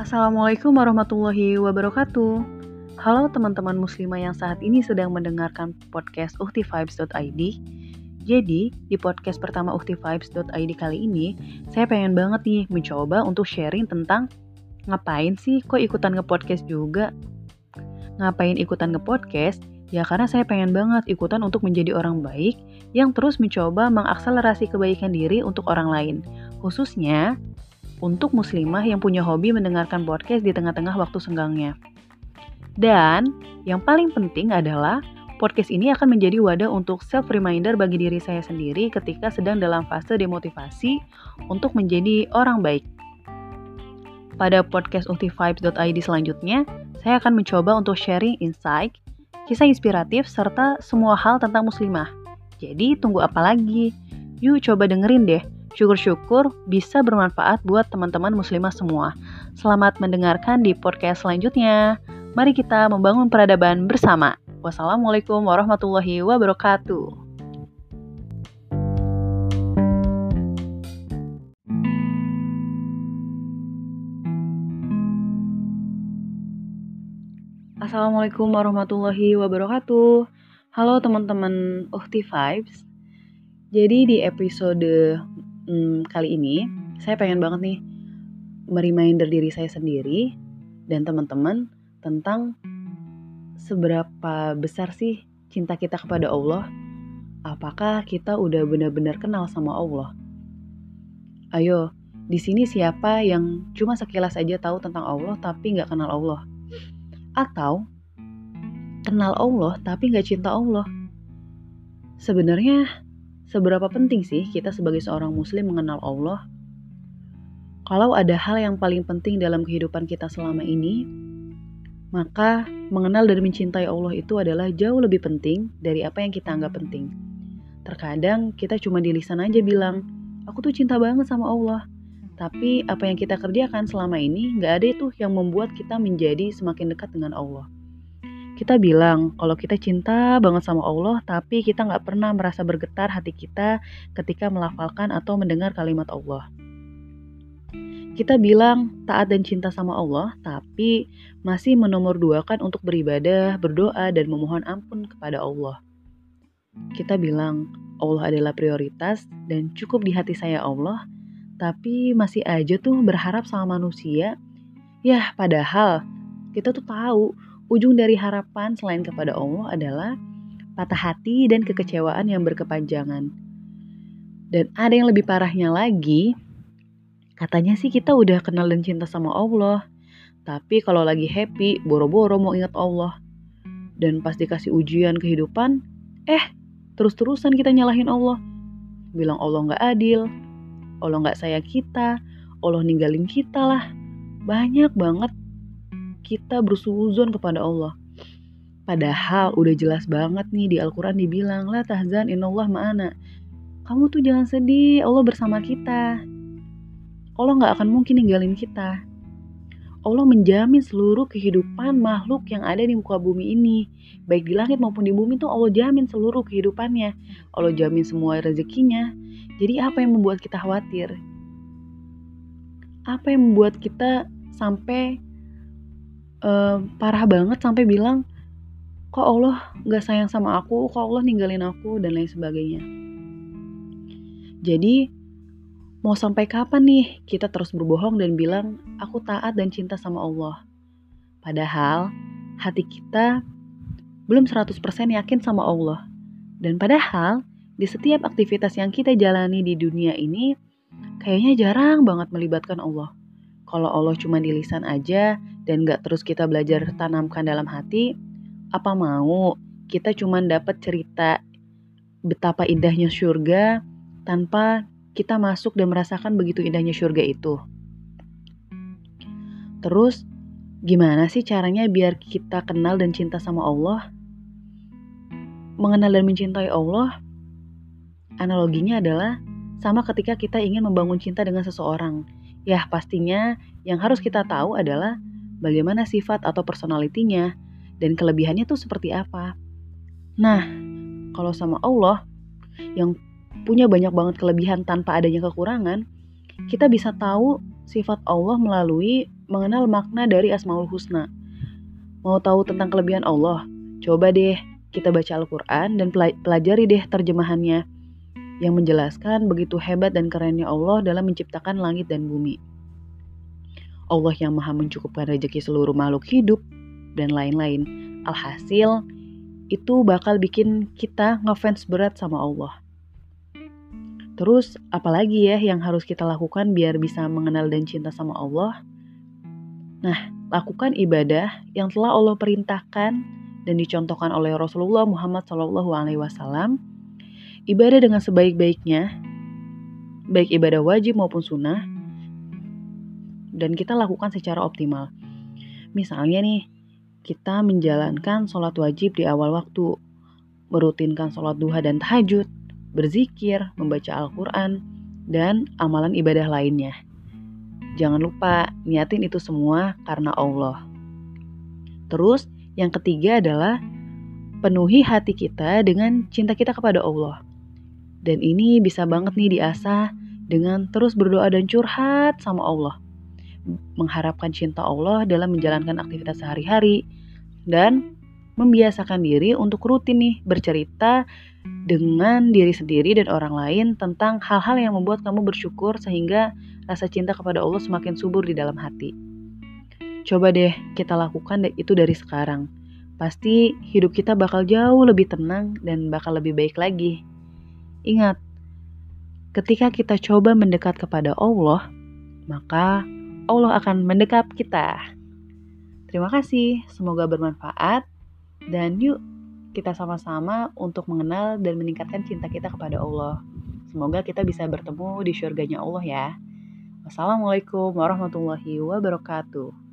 Assalamualaikum warahmatullahi wabarakatuh. Halo teman-teman muslimah yang saat ini sedang mendengarkan podcast uhtivibes.id. Jadi, di podcast pertama uhtivibes.id kali ini, saya pengen banget nih mencoba untuk sharing tentang ngapain sih kok ikutan nge-podcast juga? Ngapain ikutan nge-podcast? Ya karena saya pengen banget ikutan untuk menjadi orang baik yang terus mencoba mengakselerasi kebaikan diri untuk orang lain. Khususnya untuk muslimah yang punya hobi mendengarkan podcast di tengah-tengah waktu senggangnya. Dan yang paling penting adalah podcast ini akan menjadi wadah untuk self reminder bagi diri saya sendiri ketika sedang dalam fase demotivasi untuk menjadi orang baik. Pada podcast ultivibes.id selanjutnya, saya akan mencoba untuk sharing insight kisah inspiratif, serta semua hal tentang muslimah. Jadi tunggu apa lagi? Yuk coba dengerin deh. Syukur-syukur bisa bermanfaat buat teman-teman muslimah semua. Selamat mendengarkan di podcast selanjutnya. Mari kita membangun peradaban bersama. Wassalamualaikum warahmatullahi wabarakatuh. Assalamualaikum warahmatullahi wabarakatuh. Halo teman-teman Uhti Vibes. Jadi di episode hmm, kali ini saya pengen banget nih mereminder diri saya sendiri dan teman-teman tentang seberapa besar sih cinta kita kepada Allah. Apakah kita udah benar-benar kenal sama Allah? Ayo, di sini siapa yang cuma sekilas aja tahu tentang Allah tapi nggak kenal Allah? Atau kenal Allah tapi nggak cinta Allah. Sebenarnya seberapa penting sih kita sebagai seorang muslim mengenal Allah? Kalau ada hal yang paling penting dalam kehidupan kita selama ini, maka mengenal dan mencintai Allah itu adalah jauh lebih penting dari apa yang kita anggap penting. Terkadang kita cuma di lisan aja bilang, aku tuh cinta banget sama Allah. Tapi apa yang kita kerjakan selama ini nggak ada itu yang membuat kita menjadi semakin dekat dengan Allah. Kita bilang kalau kita cinta banget sama Allah, tapi kita nggak pernah merasa bergetar hati kita ketika melafalkan atau mendengar kalimat Allah. Kita bilang taat dan cinta sama Allah, tapi masih menomorduakan untuk beribadah, berdoa, dan memohon ampun kepada Allah. Kita bilang Allah adalah prioritas dan cukup di hati saya Allah, tapi masih aja tuh berharap sama manusia. Ya, padahal kita tuh tahu ujung dari harapan selain kepada Allah adalah patah hati dan kekecewaan yang berkepanjangan. Dan ada yang lebih parahnya lagi, katanya sih kita udah kenal dan cinta sama Allah. Tapi kalau lagi happy, boro-boro mau ingat Allah. Dan pas dikasih ujian kehidupan, eh terus-terusan kita nyalahin Allah. Bilang Allah nggak adil, Allah nggak sayang kita, Allah ninggalin kita lah. Banyak banget kita bersuzon kepada Allah. Padahal udah jelas banget nih di Al-Quran dibilang, La tahzan inallah ma'ana. Kamu tuh jangan sedih, Allah bersama kita. Allah nggak akan mungkin ninggalin kita. Allah menjamin seluruh kehidupan makhluk yang ada di muka bumi ini. Baik di langit maupun di bumi tuh Allah jamin seluruh kehidupannya. Allah jamin semua rezekinya. Jadi apa yang membuat kita khawatir? Apa yang membuat kita sampai uh, parah banget sampai bilang kok Allah gak sayang sama aku, kok Allah ninggalin aku dan lain sebagainya. Jadi mau sampai kapan nih kita terus berbohong dan bilang aku taat dan cinta sama Allah? Padahal hati kita belum 100% yakin sama Allah. Dan padahal di setiap aktivitas yang kita jalani di dunia ini, kayaknya jarang banget melibatkan Allah. Kalau Allah cuma di lisan aja dan gak terus kita belajar tanamkan dalam hati, apa mau kita cuma dapat cerita betapa indahnya surga tanpa kita masuk dan merasakan begitu indahnya surga itu. Terus, gimana sih caranya biar kita kenal dan cinta sama Allah? Mengenal dan mencintai Allah Analoginya adalah sama ketika kita ingin membangun cinta dengan seseorang. Ya, pastinya yang harus kita tahu adalah bagaimana sifat atau personalitinya dan kelebihannya tuh seperti apa. Nah, kalau sama Allah yang punya banyak banget kelebihan tanpa adanya kekurangan, kita bisa tahu sifat Allah melalui mengenal makna dari Asmaul Husna. Mau tahu tentang kelebihan Allah? Coba deh kita baca Al-Quran dan pelajari deh terjemahannya yang menjelaskan begitu hebat dan kerennya Allah dalam menciptakan langit dan bumi. Allah yang maha mencukupkan rezeki seluruh makhluk hidup dan lain-lain. Alhasil, itu bakal bikin kita ngefans berat sama Allah. Terus, apalagi ya yang harus kita lakukan biar bisa mengenal dan cinta sama Allah? Nah, lakukan ibadah yang telah Allah perintahkan dan dicontohkan oleh Rasulullah Muhammad SAW. Ibadah dengan sebaik-baiknya, baik ibadah wajib maupun sunnah, dan kita lakukan secara optimal. Misalnya nih, kita menjalankan sholat wajib di awal waktu, merutinkan sholat duha dan tahajud, berzikir, membaca Al-Quran, dan amalan ibadah lainnya. Jangan lupa niatin itu semua karena Allah. Terus, yang ketiga adalah penuhi hati kita dengan cinta kita kepada Allah. Dan ini bisa banget nih diasah dengan terus berdoa dan curhat sama Allah. Mengharapkan cinta Allah dalam menjalankan aktivitas sehari-hari dan membiasakan diri untuk rutin nih bercerita dengan diri sendiri dan orang lain tentang hal-hal yang membuat kamu bersyukur sehingga rasa cinta kepada Allah semakin subur di dalam hati. Coba deh kita lakukan itu dari sekarang. Pasti hidup kita bakal jauh lebih tenang dan bakal lebih baik lagi. Ingat, ketika kita coba mendekat kepada Allah, maka Allah akan mendekap kita. Terima kasih, semoga bermanfaat, dan yuk kita sama-sama untuk mengenal dan meningkatkan cinta kita kepada Allah. Semoga kita bisa bertemu di surganya Allah ya. Wassalamualaikum warahmatullahi wabarakatuh.